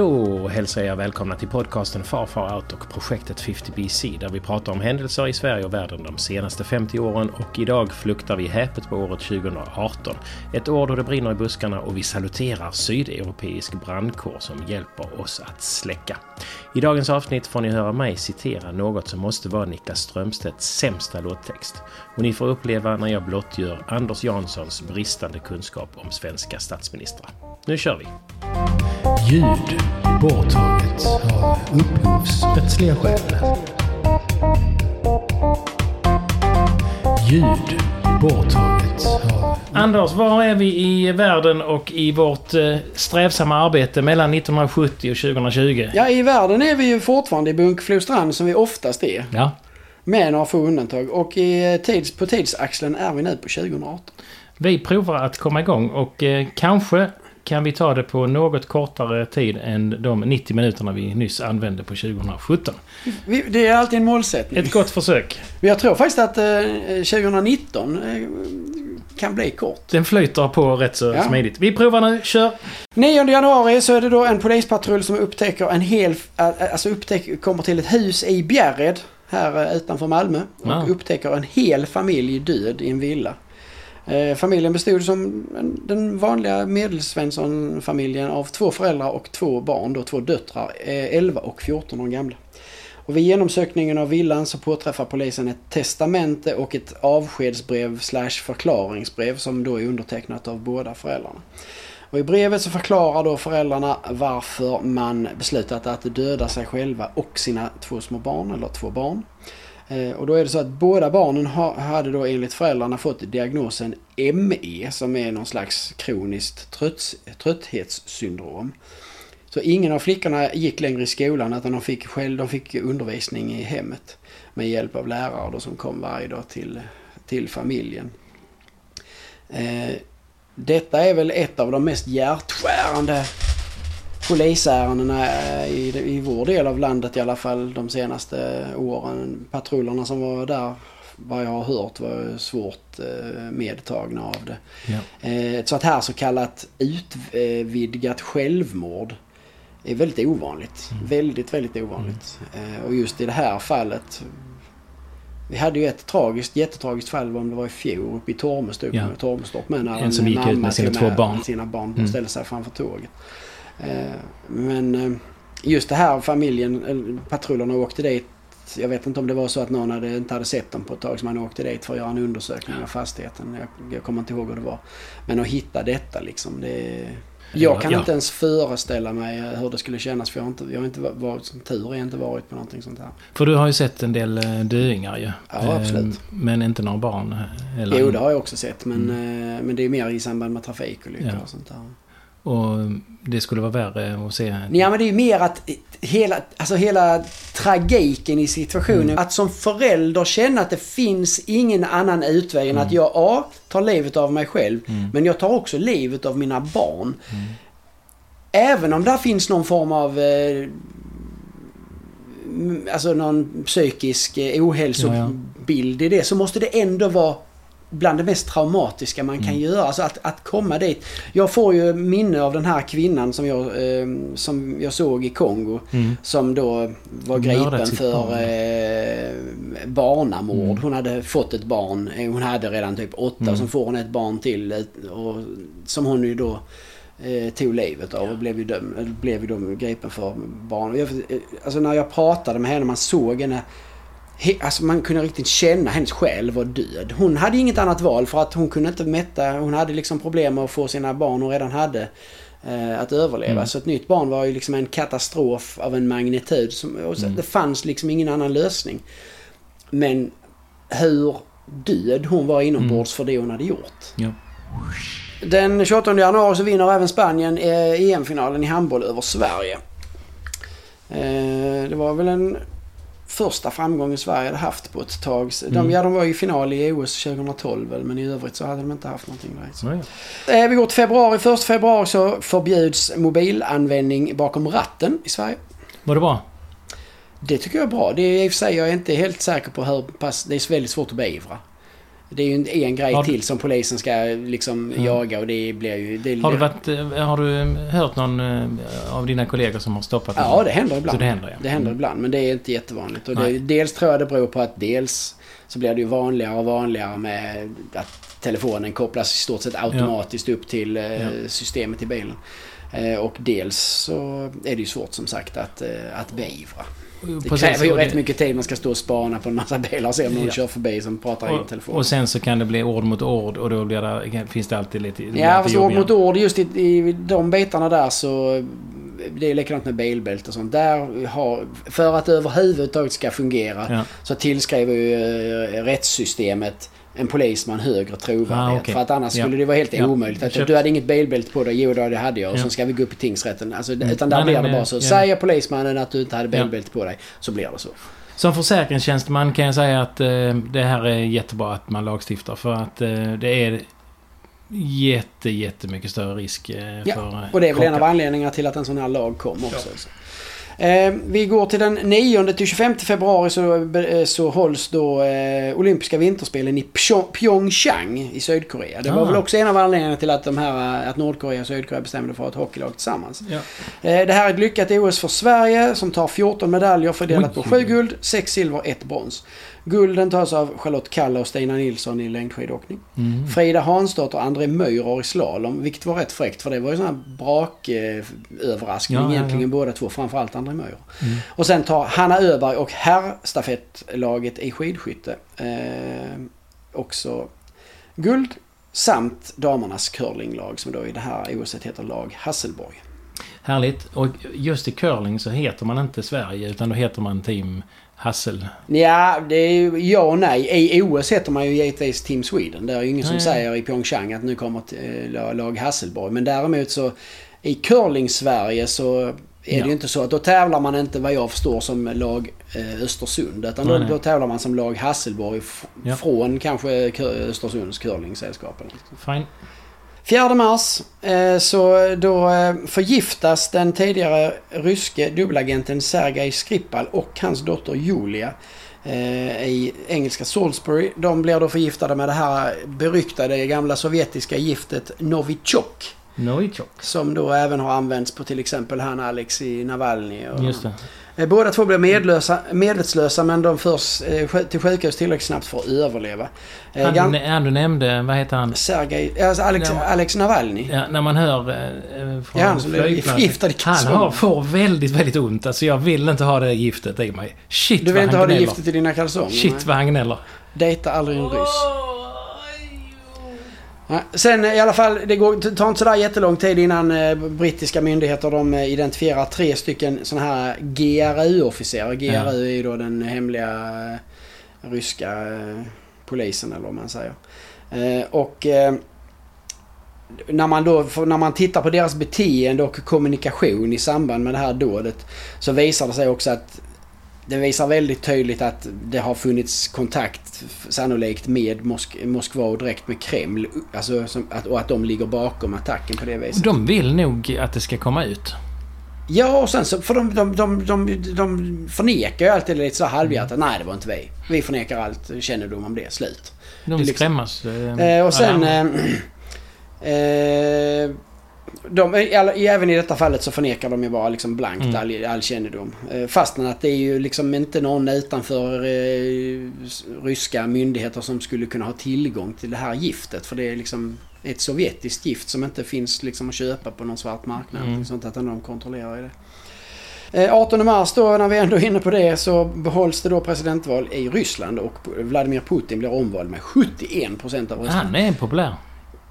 Då hälsar jag välkomna till podcasten Far Far Out och projektet 50BC där vi pratar om händelser i Sverige och världen de senaste 50 åren och idag fluktar vi häpet på året 2018. Ett år då det brinner i buskarna och vi saluterar sydeuropeisk brandkår som hjälper oss att släcka. I dagens avsnitt får ni höra mig citera något som måste vara Niklas Strömstedts sämsta låttext. Och ni får uppleva när jag blottgör Anders Janssons bristande kunskap om svenska statsministrar. Nu kör vi! Ljud borttaget av upphovsrättsliga skäl. Ljud borttaget av... Anders, var är vi i världen och i vårt eh, strävsamma arbete mellan 1970 och 2020? Ja, i världen är vi ju fortfarande i Bunkeflostrand som vi oftast är. Ja. Med några få undantag. Och i eh, tids, på tidsaxeln är vi nu på 2018. Vi provar att komma igång och eh, kanske kan vi ta det på något kortare tid än de 90 minuterna vi nyss använde på 2017. Vi, det är alltid en målsättning. Ett gott försök. Men jag tror faktiskt att eh, 2019 eh, kan bli kort. Den flyter på rätt så Ja. smidigt. Vi provar nu, kör! 9 januari så är det då en polispatrull som upptäcker en hel... Alltså upptäcker, kommer till ett hus i Bjärred här eh, utanför Malmö. Och Ja. upptäcker en hel familj död i en villa. Eh, familjen bestod som den vanliga medelsvensson-familjen av två föräldrar och två barn, då två döttrar, eh, 11 och 14 år gamla. Och vid genomsökningen av villan så påträffar polisen ett testamente och ett avskedsbrev slash förklaringsbrev som då är undertecknat av båda föräldrarna. Och i brevet så förklarar då föräldrarna varför man beslutat att döda sig själva och sina två små barn, eller två barn. Eh, och då är det så att båda barnen hade då enligt föräldrarna fått diagnosen ME som är någon slags kroniskt trötts, trötthetssyndrom. Så ingen av flickorna gick längre i skolan utan de fick, själv, de fick undervisning i hemmet med hjälp av lärare då som kom varje dag till, till familjen. Eh, detta är väl ett av de mest hjärtskärande polisärendena eh, i, i vår del av landet i alla fall de senaste åren. Patrullerna som var där, vad jag har hört, var svårt eh, medtagna av det. Ja. Eh, Ett sånt här så kallat utvidgat självmord är väldigt ovanligt. Väldigt, väldigt ovanligt. Eh, Och just i det här fallet. Vi hade ju ett tragiskt, jättetragiskt fall om det var i fjol uppe i Tormestorp, Ja. Tormestorp med när En som gick ut med sina två barn. sina barn Mm. ställde sig framför tåget. Eh, Men eh, just det här familjen, eller patrullerna åkte dit. Jag vet inte om det var så att någon hade, inte hade sett dem på ett tag så man åkte dit för att göra en undersökning av fastigheten. Jag, jag kommer inte ihåg hur det var. Men att hitta detta liksom. Det, jag kan Ja. inte ens föreställa mig hur det skulle kännas för jag har inte, jag har inte varit, som tur är, inte varit på någonting sånt här. För du har ju sett en del eh, döingar ju. Ja, absolut. Eh, Men inte några barn. eh, Eller, Jo, det har jag också sett men, eh, men det är mer i samband med trafikolyckor Ja. och sånt där. Och det skulle vara värre att se... Ja men det är ju mer att hela, alltså hela tragiken i situationen. Mm. Att som förälder känna att det finns ingen annan utväg än att jag A. tar livet av mig själv. Mm. Men jag tar också livet av mina barn. Även om där finns någon form av eh, Alltså någon psykisk eh, ohälsobild i det så måste det ändå vara bland det mest traumatiska man Mm. kan göra. Alltså att, att komma dit. Jag får ju minne av den här kvinnan som jag, eh, som jag såg i Kongo. Mm. Som då var gripen för barn. eh, barnamord. Mm. Hon hade fått ett barn. Eh, Hon hade redan typ åtta. Mm. Så får hon ett barn till. eh, Och, som hon ju då eh, tog livet av och blev ju, döm, blev ju då gripen för barn. Jag, eh, alltså när jag pratade med henne, man såg henne. He, alltså man kunde riktigt känna hennes själ var död. Hon hade inget annat val för att hon kunde inte mätta. Hon hade liksom problem med att få sina barn hon redan hade eh, att överleva. Mm. Så ett nytt barn var ju liksom en katastrof av en magnitud. Som, Mm. Det fanns liksom ingen annan lösning. Men hur död hon var inombords för det hon hade gjort. Ja. Den 28 januari så vinner även Spanien eh, EM-finalen i handboll över Sverige. Eh, Det var väl en första framgången Sverige hade haft på ett tag. De, Mm. ja, de var i final i OS 2012 väl, men i övrigt så hade de inte haft någonting där. Eh, Vi går till februari. Först februari så förbjuds mobilanvändning bakom ratten i Sverige. Var det bra? Det tycker jag är bra. Det är i och för sig, jag är inte helt säker på hur pass... Det är väldigt svårt att beivra. Det är ju en, en grej Har till som polisen ska liksom Ja. jaga och det blir ju... Det, Har du, varit, eh, har du hört någon eh, av dina kollegor som har stoppat Ja, någon? det händer ibland. Så det händer, ja. Det händer Mm. ibland, men det är inte jättevanligt. Och det, dels tror jag det beror på att dels så blir det ju vanligare och vanligare med att telefonen kopplas i stort sett automatiskt upp till eh, Ja. systemet i bilen. Eh, och dels så är det ju svårt som sagt att, eh, att beivra. Det kräver ju rätt mycket tid. Man ska stå och spana på en massa bilar och se om någon Ja. kör förbi som pratar i Och, telefon. och sen så kan det bli ord mot ord och då blir det, finns det alltid lite... Ja, fast ord mot ord just i, i de bitarna där så... Det är likadant med bilbälte och sånt. Där har, för att det överhuvudtaget ska fungera Ja. så tillskriver ju eh, rättssystemet en polisman högre trovärdighet. Ah, okej. För att annars Ja. skulle det vara helt Ja. omöjligt. Att Köpt. du hade inget bilbälte på dig, jo det hade jag. Och Ja. så ska vi gå upp i tingsrätten. Alltså, Mm. Utan där Nej, blir nej, det nej. bara så. Ja. Säger polismannen att du inte hade bilbälte på dig, så blir det så. Som försäkringstjänsteman kan jag säga att eh, det här är jättebra att man lagstiftar för att eh, det är jätte, jättemycket större risk eh, Ja, för eh, Och det är väl en av anledningarna till att en sån här lag kom också. Eh, vi går till den 9 till 25 februari så, så hålls då eh, olympiska vinterspelen i Pyeongchang i Sydkorea. Det var Ah. väl också en av anledningarna till att, de här, att Nordkorea och Sydkorea bestämde för att ha ett hockeylag tillsammans. Ja. Eh, det här är ett lyckat OS för Sverige som tar 14 medaljer fördelat Oj. på 7 guld, 6 silver, 1 brons. Gulden tas av Charlotte Kalla och Stina Nilsson i längdskidåkning. Mm. Frida Hansdotter och André Meurer i slalom, vilket var rätt fräckt för det var ju sån här brak-överraskning Ja, ja, ja. egentligen båda två, framförallt André Meurer. Mm. Och sen tar Hanna Öberg och herrstafettlaget i skidskytte eh, också guld samt damernas curlinglag som då i det här OS heter lag Hasselborg. Härligt. Och just i curling så heter man inte Sverige utan då heter man Team Hassel. Ja, det är ju ja och nej. I OS heter man ju givetvis Team Sweden. Det är ju ingen som säger i Pyeongchang att nu kommer ett eh, lag Hasselborg. Men däremot så i curling-Sverige så är det Ja. ju inte så att då tävlar man inte vad jag förstår som lag eh, Östersund. Utan Nej, då, nej. då tävlar man som lag Hasselborg Ja. från kanske Östersunds curlingsällskap. Fine. 4 mars eh, så då eh, förgiftas den tidigare ryske dubbelagenten Sergej Skripal och hans dotter Julia eh, i engelska Salisbury. De blir då förgiftade med det här beryktade gamla sovjetiska giftet Novichok. Novichok. Som då även har använts på till exempel han Alexei Navalny. Och, Just det. Eh, Båda två blir medlösa, medvetslösa men de förs eh, till sjukhus tillräckligt snabbt för att överleva. Eh, Han, han du nämnde, vad heter han? Sergej, alltså Alex, Ja. Alex Navalny. Ja, när man hör eh, från Ja, han som blev förgiftad Han har, får väldigt, väldigt ont. Alltså jag vill inte ha det giftet i mig. Shit Du vill vad inte han ha det giftet i dina kalsonger? Shit vad han gnäller. Dejta aldrig en ryss. Sen eh, i alla fall, det går, det tar inte sådär jättelång tid innan eh, brittiska myndigheter de eh, identifierar tre stycken sådana här GRU-officerare. GRU Ja. är ju då den hemliga eh, ryska eh, polisen eller vad man säger. Och när man då, när man tittar på deras beteende och kommunikation i samband med det här dådet så visar det sig också att det visar väldigt tydligt att det har funnits kontakt sannolikt med Mosk- Moskva och direkt med Kreml. Alltså, som, att, och att de ligger bakom attacken på det viset. De vill nog att det ska komma ut. Ja, och sen så, för de, de, de, de, de förnekar ju alltid lite så halvhjärtat. Nej, det var inte vi. Vi förnekar allt kännedom om det. Slut. De vill liksom- skrämmas. eh, Eh, och sen... Eh, eh, de, även i detta fallet så förnekar de ju bara liksom blankt Mm. all, all kännedom. Eh, fastän att det är ju liksom inte någon utanför eh, ryska myndigheter som skulle kunna ha tillgång till det här giftet. För det är liksom ett sovjetiskt gift som inte finns liksom att köpa på någon svart marknad. Mm. Sånt att de kontrollerar det. Eh, 18 mars då, när vi ändå är inne på det, så behålls det då presidentval i Ryssland och Vladimir Putin blir omvald med 71% av rösterna. Han är populär.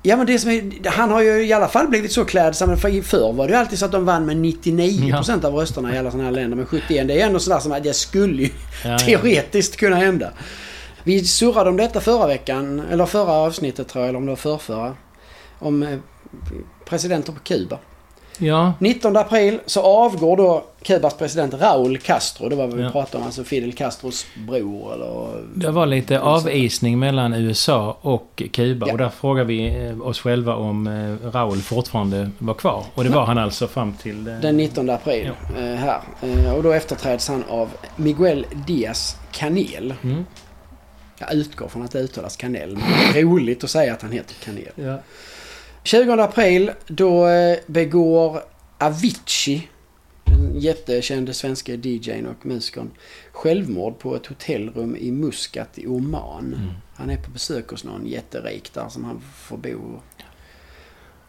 Ja men det som är, han har ju i alla fall blivit så klädsam. För förr var det ju alltid så att de vann med 99% av rösterna i alla sådana här länder. Men 71 det är ändå sådär som att det skulle ju Ja, ja. teoretiskt kunna hända. Vi surrade om detta förra veckan, eller förra avsnittet tror jag, eller om det var förrförra. Om eh, presidenter på Kuba. Ja, 19 april så avgår då Kubas president Raúl Castro. Det var vad vi Ja. pratade om, alltså Fidel Castros bror eller... det var lite avisning mellan USA och Kuba. Ja. Och där frågar vi eh, oss själva om eh, Raul fortfarande var kvar. Och det var han alltså fram till... eh, Den 19 april eh, här. Och då efterträds han av Miguel Diaz Canel. Mm. Jag utgår från att det uttalas kanel. Men det är roligt att säga att han heter kanel. Ja. 20 april då eh, begår Avicii, den jättekände svenska DJn och musikern, självmord på ett hotellrum i Muscat i Oman. Mm. Han är på besök hos någon jätterik där som han får bo.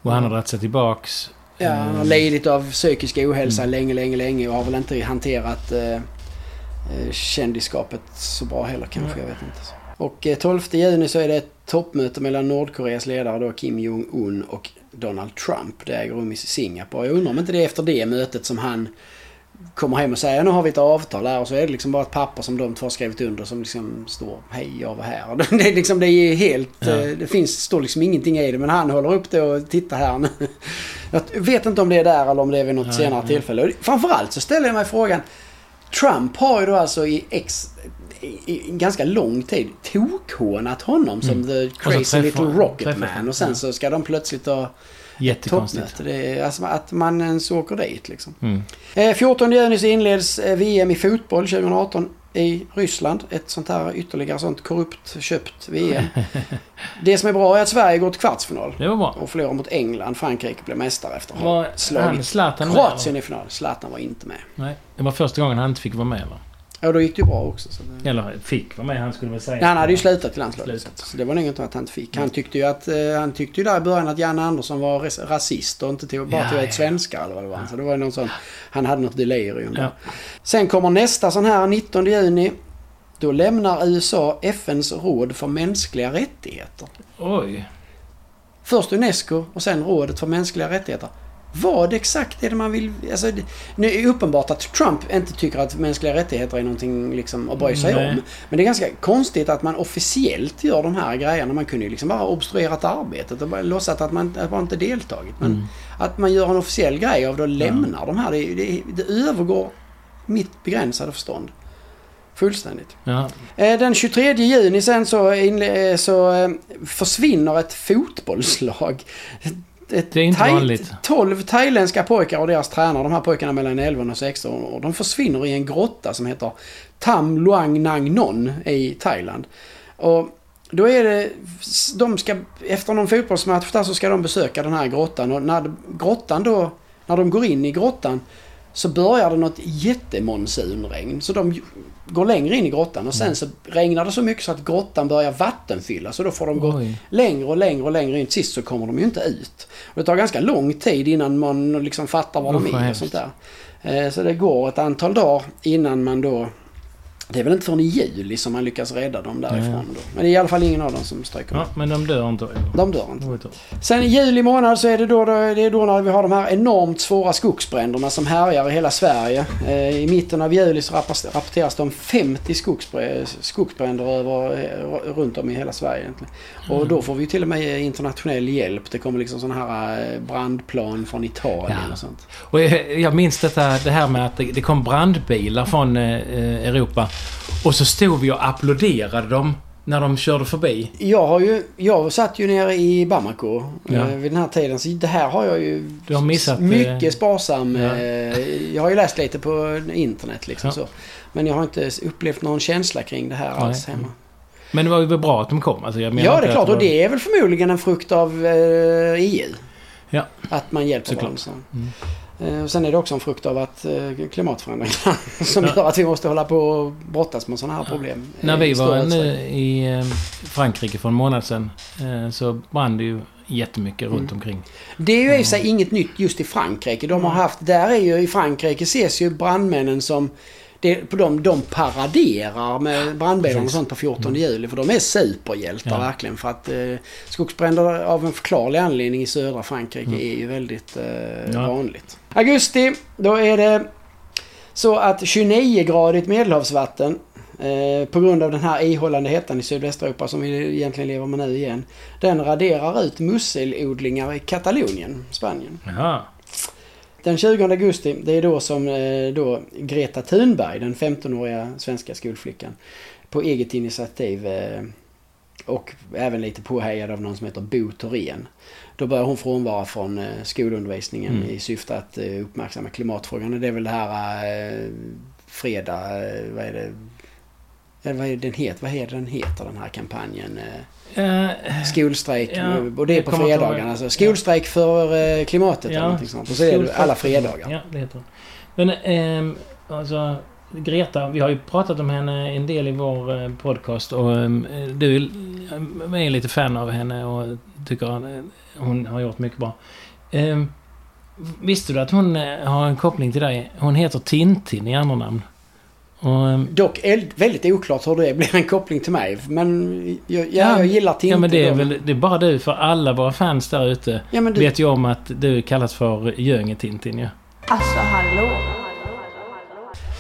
Och han har dragit sig tillbaks. Ja, han har Mm. lidit av psykisk ohälsa Mm. länge, länge, länge och har väl inte hanterat eh, eh, kändisskapet så bra heller kanske. Nej. Jag vet inte. Och eh, 12 juni så är det ett toppmöte mellan Nordkoreas ledare då Kim Jong-Un och Donald Trump. Det äger rum i Singapore. Jag undrar om inte det är efter det mötet som han kommer hem och säger nu har vi ett avtal här och så är det liksom bara ett papper som de två har skrivit under som liksom står hej jag var här. Det är liksom det är helt, Ja. eh, det finns, står liksom ingenting i det men han håller upp det och tittar här nu. Jag vet inte om det är där eller om det är vid något Nej, senare nej. tillfälle. Framförallt så ställer jag mig frågan. Trump har ju då alltså i ex i ganska lång tid tokhånat honom som Mm. the crazy träffar- little rocket man och sen så ska de plötsligt ha Jättekonstigt. Det är, alltså att man ens åker dit liksom. Mm. Eh, 14 juni så inleds eh, VM i fotboll 2018 i Ryssland. Ett sånt här ytterligare sånt korrupt köpt VM. det som är bra är att Sverige går till kvartsfinal. Det var bra. Och förlorar mot England. Frankrike blir mästare efter att ha slagit Kroatien i final. Zlatan var inte med. Nej, det var första gången han inte fick vara med va? Ja, då gick det ju bra också. Så det... Eller fick vara med, han skulle väl säga. Nej, han hade ju slutat i landslaget. Slutat. Så det var nog inte att han inte fick. Han tyckte ju att eh, han tyckte ju där i början att Janne Andersson var rasist och inte tog, bara Ja, tog ja. ett svenskar eller vad det var. Så det var ju någon sån, han hade något delirium. Ja. Sen kommer nästa sån här 19 juni. Då lämnar USA FNs råd för mänskliga rättigheter. Oj. Först Unesco och sen rådet för mänskliga rättigheter. Vad exakt är det man vill... Alltså, nu är det uppenbart att Trump inte tycker att mänskliga rättigheter är någonting liksom att bry sig Nej. om. Men det är ganska konstigt att man officiellt gör de här grejerna. Man kunde ju liksom bara obstruerat arbetet och bara låtsat att man, att man inte deltagit. Men Mm. att man gör en officiell grej av det och lämnar de här. Det, det, det övergår mitt begränsade förstånd. Fullständigt. Ja. Eh, Den 23 juni sen så, eh, så eh, försvinner ett fotbollslag. Ett Det är inte vanligt. 12 thailändska pojkar och deras tränare, de här pojkarna mellan 11 och 16 år, de försvinner i en grotta som heter Tam Luang Nang Non i Thailand. Och då är det, de ska, efter någon fotbollsmatch där så ska de besöka den här grottan och när grottan då, när de går in i grottan så börjar det något jättemonsunregn. Så de går längre in i grottan och sen så regnar det så mycket så att grottan börjar vattenfyllas och då får de gå Oj. längre och längre och längre in. Sist så kommer de ju inte ut. Och det tar ganska lång tid innan man liksom fattar var de är och sånt där. Eh, Så det går ett antal dagar innan man då... Det är väl inte förrän i juli som man lyckas rädda dem därifrån då. Men det är i alla fall ingen av dem som stryker med. ja, men de dör inte. De dör inte. Sen i juli månad så är det då, det är då när vi har de här enormt svåra skogsbränderna som härjar i hela Sverige. Eh, I mitten av juli så rappor- rapporteras det om 50 skogsbr- skogsbränder över, eh, runt om i hela Sverige egentligen. Och då får vi till och med internationell hjälp. Det kommer liksom sådana här eh, brandplan från Italien Ja. och sånt. Och jag, jag minns detta, det här med att det, det kom brandbilar från Europa. Och så stod vi och applåderade dem när de körde förbi. Jag har ju, jag satt ju nere i Bamako Ja. eh, vid den här tiden. Så det här har jag ju Du har missat, eh, mycket sparsam. ja. eh, Jag har ju läst lite på internet liksom Ja. så. Men jag har inte upplevt någon känsla kring det här Nej. alls hemma. Men det var ju bra att de kom. Alltså, jag menar Ja, det är klart. Och det är väl förmodligen en frukt av EU. Ja. Att man hjälper Såklart. varandra. så. Mm. Eh, och sen är det också en frukt av att eh, klimatförändringarna som gör att vi måste hålla på och brottas med sådana här problem. När eh, vi i större var nu i Frankrike för en månad sedan så brann det ju jättemycket Mm. runt omkring. Det är ju i sig inget nytt just i Frankrike. De har haft, där är ju i Frankrike ses ju brandmännen som det, på dem, de paraderar med brandbilar och sånt på 14 juli. För de är superhjältar Ja. verkligen. För att eh, skogsbränder av en förklarlig anledning i södra Frankrike Mm. är ju väldigt eh, Ja. vanligt. Augusti, då är det så att 29-gradigt medelhavsvatten eh, på grund av den här ihållande hettan i Sydvästeuropa som vi egentligen lever med nu igen. Den raderar ut musselodlingar i Katalonien, Spanien. Jaha. Den 20 augusti, det är då som eh, då Greta Thunberg, den 15-åriga svenska skolflickan, på eget initiativ eh, och även lite påhejad av någon som heter Bo Thorén. Då börjar hon frånvara från eh, skolundervisningen Mm. i syfte att uppmärksamma klimatfrågan. Och det är väl det här eh, fredag, vad är det? Eller vad är den heter? Vad heter den heter den här kampanjen? Eh, Eh, Skolstrejk. Ja, och det är på fredagarna. Alltså, skolstrejk för eh, klimatet eller Ja. någonting sånt. Och så är det alla fredagar. Ja, det heter hon. Men ehm, alltså Greta, vi har ju pratat om henne en del i vår eh, podcast och ehm, du är- är lite fan av henne och tycker att eh, hon har gjort mycket bra. Ehm, visste du att hon eh, har en koppling till dig? Hon heter Tintin i andra namn. Och, ehm, Dock väldigt oklart hur det blir en koppling till mig. Men jag, ja, Ja, jag gillar Tintin. ja men det är väl det är bara du, för alla våra fans där ute Ja, du, vet ju om att du kallas för Göinge-Tintin ju. Alltså hallå.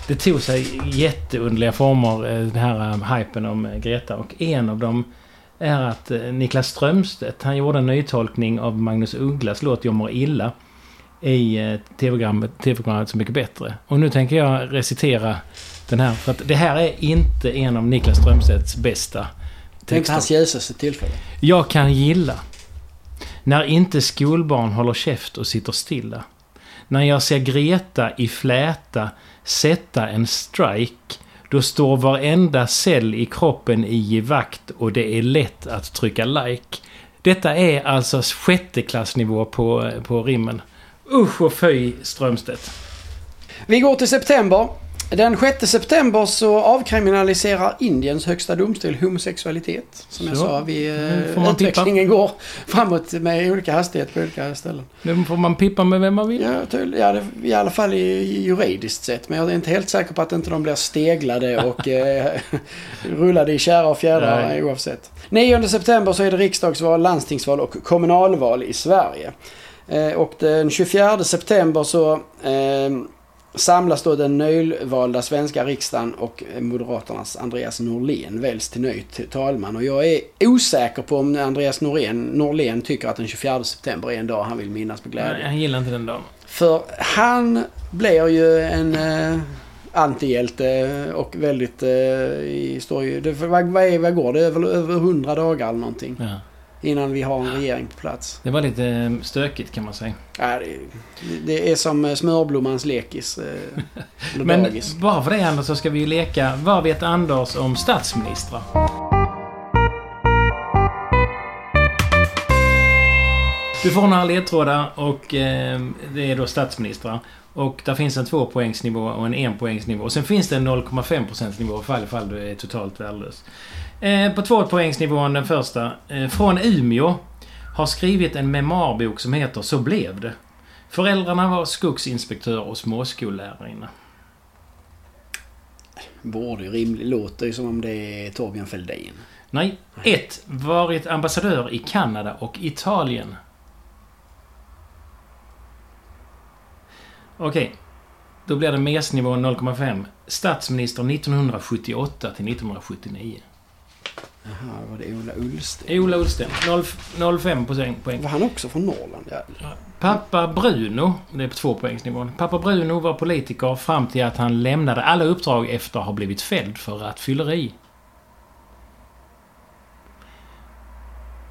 Det tog sig jätteunderliga former, eh, den här eh, hypen om eh, Greta. Och en av dem är att eh, Niklas Strömstedt, han gjorde en nytolkning av Magnus Ugglas låt Jag mår illa i tv-programmet, TV-programmet Så mycket bättre. Och nu tänker jag recitera den här, för att det här är inte en av Niklas Strömstedts bästa det är inte texter. hans ljusaste tillfälle. Jag kan gilla när inte skolbarn håller käft och sitter stilla. När jag ser Greta i fläta sätta en strike. Då står varenda cell i kroppen i givakt och det är lätt att trycka like. Detta är alltså sjätteklassnivå på, på rimmen. Usch och fy Strömstedt. Vi går till september. Den 6 september så avkriminaliserar Indiens högsta domstol homosexualitet. Som jag Så. sa, vi, eh, utvecklingen går framåt med olika hastighet på olika ställen. Nu får man pippa med vem man vill. Ja, tydl- ja det, i alla fall juridiskt sett. Men jag är inte helt säker på att inte de blir steglade och eh, rullade i kära och fjädrar Nej. oavsett. 9 september så är det riksdagsval, landstingsval och kommunalval i Sverige. Eh, och den 24 september så eh, samlas då den nyvalda svenska riksdagen och Moderaternas Andreas Norlén väljs till ny talman. Och jag är osäker på om Andreas Norlén, Norlén tycker att den 24 september är en dag han vill minnas med glädje. Nej, jag gillar inte den dagen. För han blir ju en eh, antihjälte och väldigt eh, står ju, det, vad, vad, är, vad går det? Över, över 100 dagar eller någonting Ja. Innan vi har en regering på plats. Det var lite eh, stökigt kan man säga. Ja, det, det är som eh, smörblommans lekis. Eh, Men dagis. bara för det Anders så ska vi ju leka Vad vet Anders om statsministrar? Du får några ledtrådar och eh, det är då statsministrar. Och där finns en tvåpoängsnivå och en enpoängsnivå. Och sen finns det en 0,5% nivå ifall, ifall du är totalt värdelös. Eh, på tvåpoängsnivån, den första. Eh, från Umeå. Har skrivit en memoarbok som heter Så blev det. Föräldrarna var skogsinspektör och småskollärarinna. Borde ju rimligt. Låter ju som om det är Torbjörn Fälldin. Nej. 1. Varit ambassadör i Kanada och Italien. Okej. Då blir det mesnivån 0,5. Statsminister 1978 till 1979. Jaha, var det Ola Ullsten? Ola Ullsten. 0 0,5 poäng. Var han också från Norrland? Ja. Pappa Bruno, det är på tvåpoängsnivån. Pappa Bruno var politiker fram till att han lämnade alla uppdrag efter att ha blivit fälld för rattfylleri.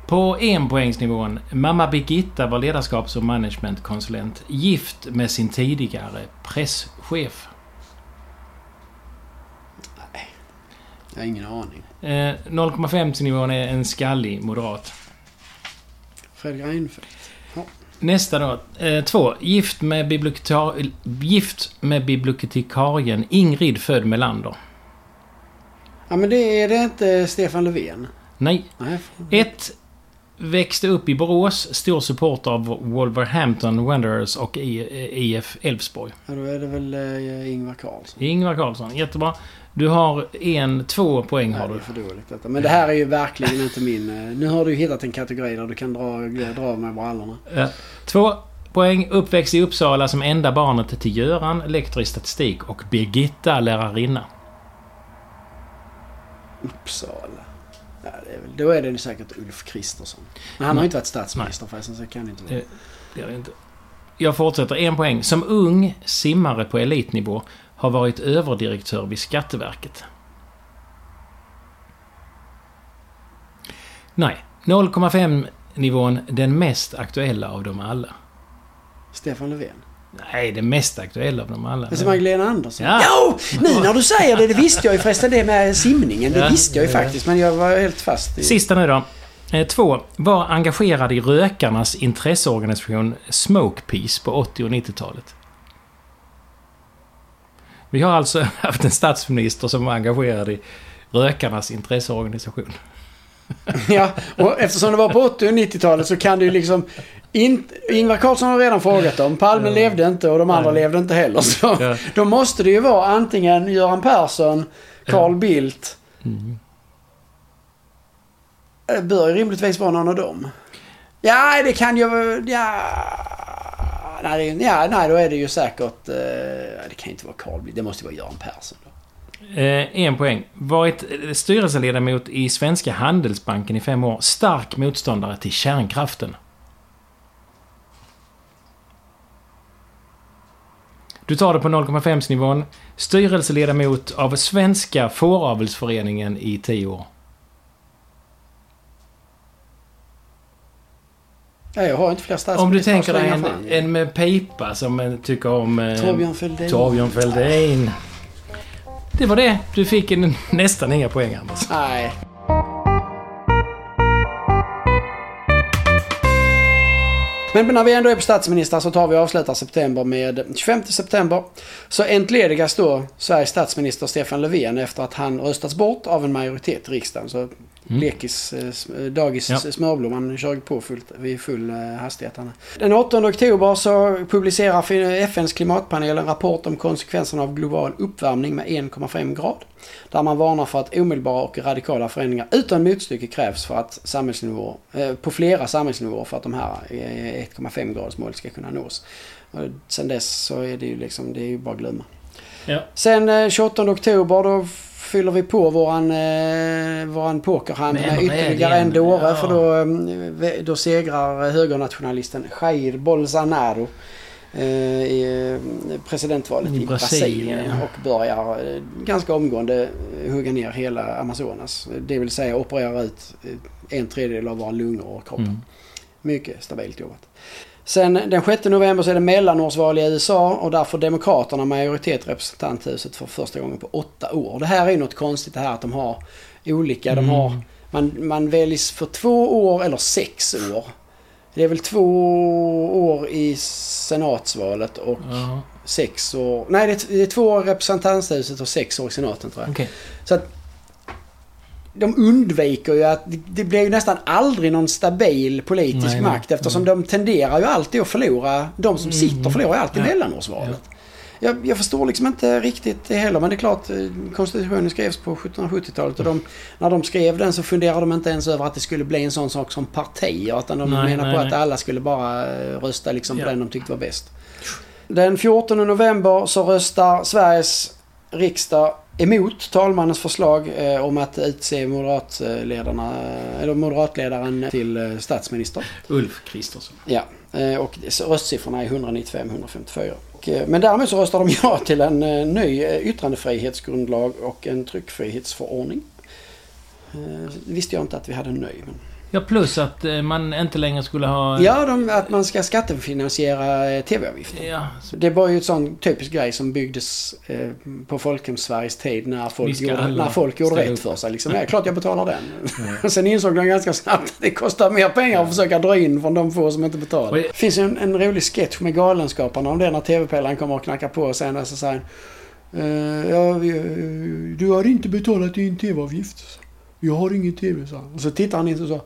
På enpoängsnivån. Mamma Birgitta var ledarskaps och managementkonsulent. Gift med sin tidigare presschef. Jag har ingen aning. Eh, 0,5 nivån är en skallig moderat. Fredrik Reinfeldt. Nästa då. Eh, två. Gift med, bibliotekar- gift med bibliotekarien Ingrid född Melander. Ja men det är det inte Stefan Löfven? Nej. Nej. Ett Växte upp i Borås, stor supporter av Wolverhampton Wanderers och IF Elfsborg. Ja, då är det väl eh, Ingvar Carlsson. Ingvar Carlsson, jättebra. Du har en, två poäng Nej, har det är du. för dåligt detta. Men det här är ju verkligen inte min... eh, Nu har du hittat en kategori där du kan dra, dra med brallorna. Eh, Två poäng. Uppväxt i Uppsala som enda barnet till Göran, lektor i statistik och Birgitta, lärarinna. Uppsala. Ja, det är väl, då är det säkert Ulf Kristersson. Men han har Nej. ju inte varit statsminister förresten så det kan inte vara. Det- Det är det inte. Jag fortsätter. En poäng. Som ung simmare på elitnivå har varit överdirektör vid Skatteverket. Nej. 0,5 nivån den mest aktuella av dem alla. Stefan Löfven. Nej, det mest aktuella av dem alla. Alltså Magdalena Andersson. Ja. Jo! Nu när du säger det, det visste jag ju förresten det med simningen. Det Ja. visste jag ju Ja. faktiskt, men jag var helt fast i... Sista nu då. Eh, Två. Var engagerad i rökarnas intresseorganisation Smokepeace på 80 och 90-talet. Vi har alltså haft en statsminister som var engagerad i rökarnas intresseorganisation. Ja, och eftersom det var på 80 och 90-talet så kan det ju liksom... In, Ingvar Carlsson har redan frågat om. Palme Ja. levde inte och de andra Nej. levde inte heller. Så Ja. då måste det ju vara antingen Göran Persson, Carl Bildt. Mm. Det bör ju rimligtvis vara någon av dem. Ja, det kan ju... Ja... Nej, ja, nej, då är det ju säkert... eh, det kan inte vara Carl Bildt. Det måste vara Göran Persson. Då. Eh, en poäng. Varit eh, styrelseledamot i Svenska Handelsbanken i fem år. Stark motståndare till kärnkraften. Du tar det på 0,5 nivån. Styrelseledamot av Svenska Fåravelsföreningen i tio år. Ja, jag har inte fler statsministrar. Om du tänker dig en, en med pipa som eh, tycker om... Eh, Torbjörn Fälldin. Torbjörn Fälldin. Det var det. Du fick en, nästan inga poäng, Anders. Nej. Men när vi ändå är på statsminister så tar vi och avslutar september med 25 september. Så entledigas då Sveriges statsminister Stefan Löfven efter att han röstats bort av en majoritet i riksdagen. Så lekis, eh, sm- dagis Ja. smörblom, han kör på fullt, vid full eh, hastighet. Den 8 oktober så publicerar FNs klimatpanel en rapport om konsekvenserna av global uppvärmning med 1,5 grad. Där man varnar för att omedelbara och radikala förändringar utan motstycke krävs för att samhällsnivåer, eh, på flera samhällsnivåer för att de här eh, 1,5 graders mål ska kunna nås. Och sen dess så är det ju liksom, det är ju bara att glömma. Ja. Sen eh, 28 oktober då fyller vi på våran, eh, våran pokerhand Med ytterligare en dåre. Ja. För då, eh, då segrar högernationalisten Jair Bolsonaro eh, i eh, presidentvalet I Brasilien, Brasilien. ja. Och börjar ganska omgående hugga ner hela Amazonas. Det vill säga operera ut en tredjedel av våra lungor och kroppen. Mm. Mycket stabilt jobbat. Sen den 6 november så är det mellanårsval i USA och där får Demokraterna majoritet i representanthuset för första gången på åtta år. Det här är ju något konstigt det här att de har olika. De Mm. har, man, man väljs för två år eller sex år. Det är väl två år i senatsvalet och Jaha. sex år... Nej, det är, det är två år i representanthuset och sex år i senaten tror jag. Okej. Så att de undviker ju att det- blir ju nästan aldrig någon stabil politisk Nej, nej. makt eftersom de tenderar ju alltid att förlora. De som sitter förlorar ju alltid Ja. mellanårsvalet. Jag, jag förstår liksom inte riktigt det heller men det är klart eh, konstitutionen skrevs på 1770-talet och de, när de skrev den så funderade de inte ens över att det skulle bli en sån sak som partier utan de Nej, menar nej, på nej. att alla skulle bara eh, rösta liksom på Ja. den de tyckte var bäst. Den 14 november så röstar Sveriges riksdag emot talmannens förslag eh, om att utse moderatledarna, eller moderatledaren till eh, statsminister. Ulf Kristersson. Ja, eh, och röstsiffrorna är 195-154. Och, eh, Men däremot så röstar de ja till en eh, ny eh, yttrandefrihetsgrundlag och en tryckfrihetsförordning. Eh, visste jag inte att vi hade en ny. Men... Ja, plus att eh, man inte längre skulle ha... Ja, de, att man ska skattefinansiera eh, tv-avgifter. Ja, Det var ju ett sån typisk grej som byggdes eh, på Folkhem-Sveriges tid när folk gjorde, när folk gjorde rätt upp. för sig. Liksom, ja, klart jag betalar den. Sen insåg de ganska snabbt att det kostar mer pengar att försöka dra in från de få som inte betalar. Det finns en, en rolig sketch med Galenskaparna om det när TV-pelaren kommer och knackar på och sen så säger han, eh, ja, eh, du har inte betalat din TV-avgift. Jag har ingen TV, sa han. Och så tittar han in och sa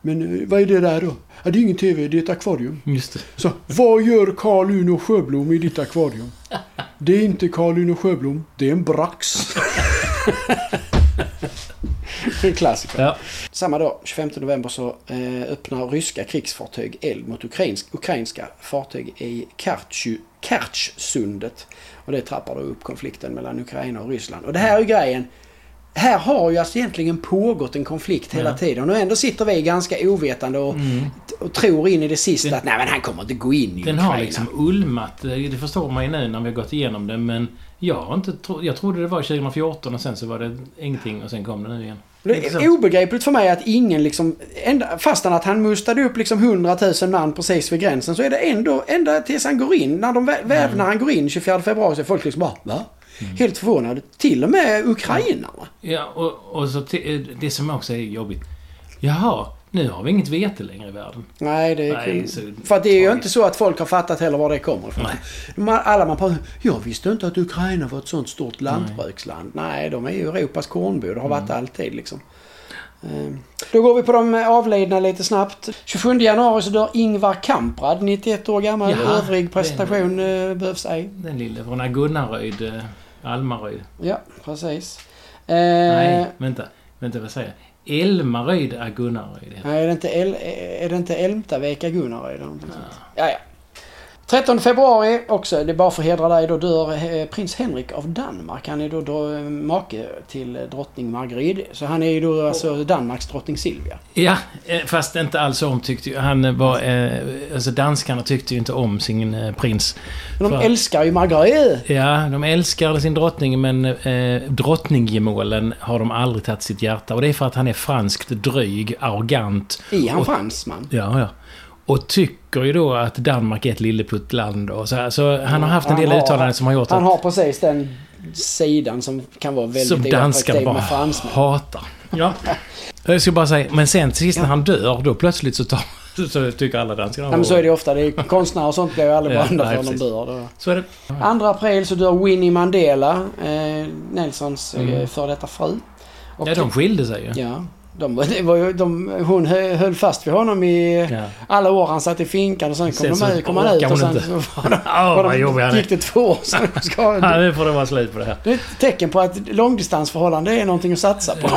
men eh, vad är det där då? Ja, det är ingen TV, det är ett akvarium. just det. Så, vad gör Carl Uno Sjöblom i ditt akvarium? Det är inte Carl Uno Sjöblom, det är en brax. en klassiker. Ja. Samma dag, 25 november, så eh, öppnar ryska krigsfartyg eld mot ukrainsk, ukrainska fartyg i Kertjsundet. Och det trappar då upp konflikten mellan Ukraina och Ryssland. Och det här är grejen. Här har ju alltså egentligen pågått en konflikt hela Ja. tiden. Och ändå sitter vi ganska ovetande och Mm. och tror in i det sista att nej men han kommer inte gå in i Den Ukraina. har liksom ulmat. Det förstår man ju nu när vi har gått igenom det. Men jag inte tro, Jag trodde det var 2014 och sen så var det ingenting och sen kom det nu igen. Det är obegripligt för mig att ingen liksom, ända, fastän att han mustade upp liksom 100 000 man precis vid gränsen så är det ändå, ända tills han går in, när, de, vä- väl, när han går in 24 februari så är folk liksom bara va? Helt förvånade. Till och med ukrainarna. Ja, och, och så eh, det som också är jobbigt. Jaha, nu har vi inget vete längre i världen. Nej, det är Nej, så- För det är ju inte så att folk har fattat heller var det kommer ifrån. Nej. Man, alla man pratar jag visste inte att Ukraina var ett sånt stort lantbruksland. Nej, de är ju Europas kornbod och har varit alltid liksom. Ehm, Då går vi på de avlidna lite snabbt. 27 januari så dör Ingvar Kamprad, 91 år gammal. Ja, Övrig presentation eh, behövs ej. Den lille från Gunnaröjd, Almaröjd. Ja, precis. Eh, Nej, vänta. Vänta, vad säger jag? Elmaröjd är Gunnaröjd. Nej, är det inte, El, är det inte Älmtaveka Gunnar eller någonting sånt? Ja, ja. 13 februari också, det är bara för att hedra dig, då dör eh, prins Henrik av Danmark. Han är då, då eh, make till eh, drottning Margrethe. Så han är ju då alltså Danmarks drottning Silvia. Ja, fast inte alls omtyckte ju. Han var... Alltså danskarna tyckte ju inte om sin prins. Men de För- älskar ju Margrethe. Ja, de älskar sin drottning men eh, drottninggemålen har de aldrig tagit sitt hjärta. Och det är för att han är franskt dryg, arrogant. Är han fransman? Ja, ja. Och tycker ju då att Danmark är ett lilleputtland och så, här. så han har haft en del Han har- uttalanden som har gjort Han att... har precis den sidan som kan vara väldigt Som danskarna bara hatar. Ja. Jag ska bara säga, men sen sist när han dör, då plötsligt så, tar, så tycker alla danskar Ja, men så är det ofta. Det är konstnärer och sånt blir ju aldrig Ja, brända nej, förrän de dör. Då. Så är det. 2 april så dör Winnie Mandela, eh, Nelsons eh, Mm. före detta fru. Och Ja, de skilde sig ju. Ja. De, det var ju, de, hon hö- höll fast vid honom i Ja. alla år han satt i finkan och sen kom, Sen de ut, kom han ut och sen inte. så var det, Åh, var vad gick det två år sen. Ska, Ja, nu får det vara slut på det här. det är ett tecken på att långdistansförhållande är någonting att satsa på.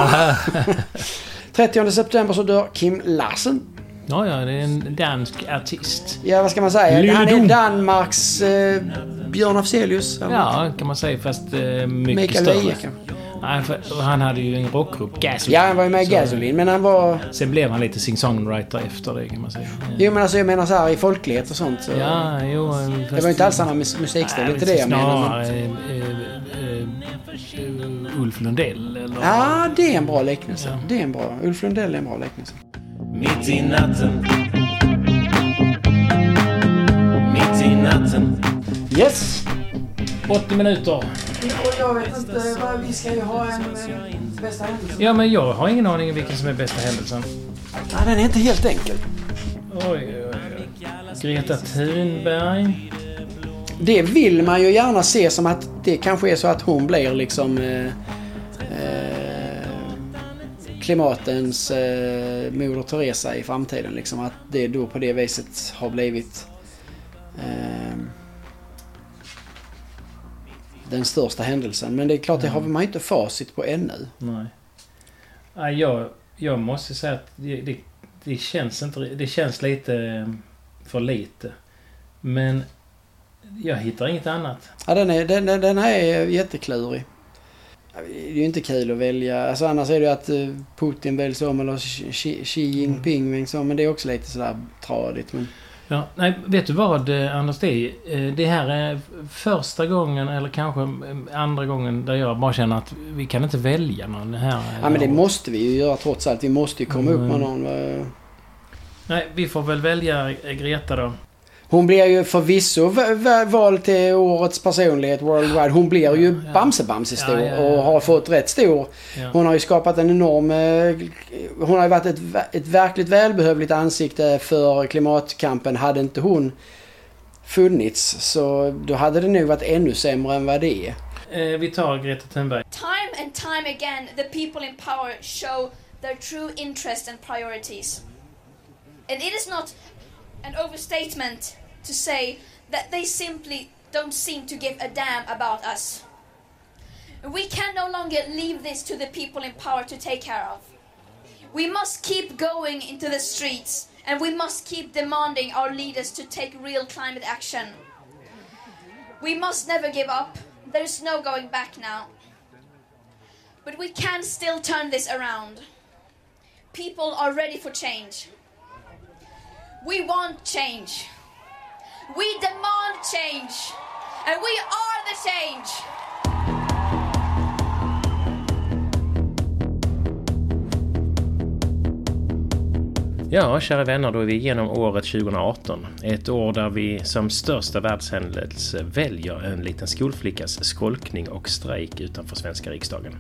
30 september så dör Kim Larsen. Ja, ja, det är en dansk artist. Ja, vad ska man säga? Lille Han är. Danmarks eh, Björn Afzelius. Ja, kan man säga, fast eh, mycket Mikael större. Kanske. Nej, för han hade ju en rockgrupp, Gasoline. Ja, han var ju med i Gasoline, men han var... Sen blev han lite sing-songwriter efter det, kan man säga. Jo, men alltså jag menar så här i folklighet och sånt. Så, Ja, jo... eh, det fast- var inte alls samma mus- musikstil, inte det jag menar. Men... Snarare eh, eh, eh, Ulf Lundell, eller... Ja, det är en bra liknelse. Ja. Det är en bra. Ulf Lundell är en bra liknelse. Mitt i natten Mitt i natten Yes! 80 minuter. Och jag vet inte, vad- vi ska ju ha en eh, bästa händelse. Ja, men jag har ingen aning om vilken som är bästa händelsen. Ja, den är inte helt enkel. Oj, oj, oj. Greta Thunberg. Det vill man ju gärna se som att det kanske är så att hon blir liksom eh, eh, klimatens eh, Moder Teresa i framtiden. Liksom att det då på det viset har blivit eh, den största händelsen. Men det är klart, det har man inte facit på ännu. Nej. Nej, jag, jag måste säga att det, det, det känns inte... Det känns lite eh, för lite. Men jag hittar inget annat. Ja, den, är, den, den- här är jätteklurig. Det är ju inte kul att välja. Alltså annars är det ju att eh, Putin väljs om eller Xi Xi Jinping väljs om. Men det är också lite sådär tradigt. Men... Ja, nej, vet du vad eh, Anders? Det, är, eh, det här är första gången, eller kanske eh, andra gången, där jag bara känner att vi kan inte välja någon här. Ja men det måste vi ju göra trots allt. Vi måste ju komma upp med Mm. någon. eh. Nej, vi får väl välja eh, Greta då. Hon blir ju förvisso vald till årets personlighet worldwide. Hon blir ju Ja. Bamse-Bamse stor Ja, ja, ja. och har fått rätt stor. Hon har ju skapat en enorm... eh, Hon har ju varit ett, ett verkligt välbehövligt ansikte för klimatkampen. Hade inte hon funnits så då hade det nog varit ännu sämre än vad det är. Eh, vi tar Greta Thunberg. Time and time again, the people in power show their true interest and priorities. And it is not an overstatement to say that they simply don't seem to give a damn about us. We can no longer leave this to the people in power to take care of. We must keep going into the streets and we must keep demanding our leaders to take real climate action. We must never give up. There's no going back now. But we can still turn this around. People are ready for change. We want change. We demand change. And we are the change. Ja, kära vänner, då är vi igenom året 2018. Ett år där vi som största världshändelse väljer en liten skolflickas skolkning och strejk utanför svenska riksdagen.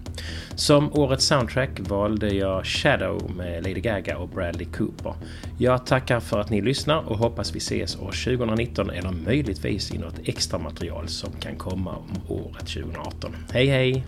Som årets soundtrack valde jag Shadow med Lady Gaga och Bradley Cooper. Jag tackar för att ni lyssnar och hoppas vi ses år 2019 eller möjligtvis i något extra material som kan komma om året 2018. Hej hej!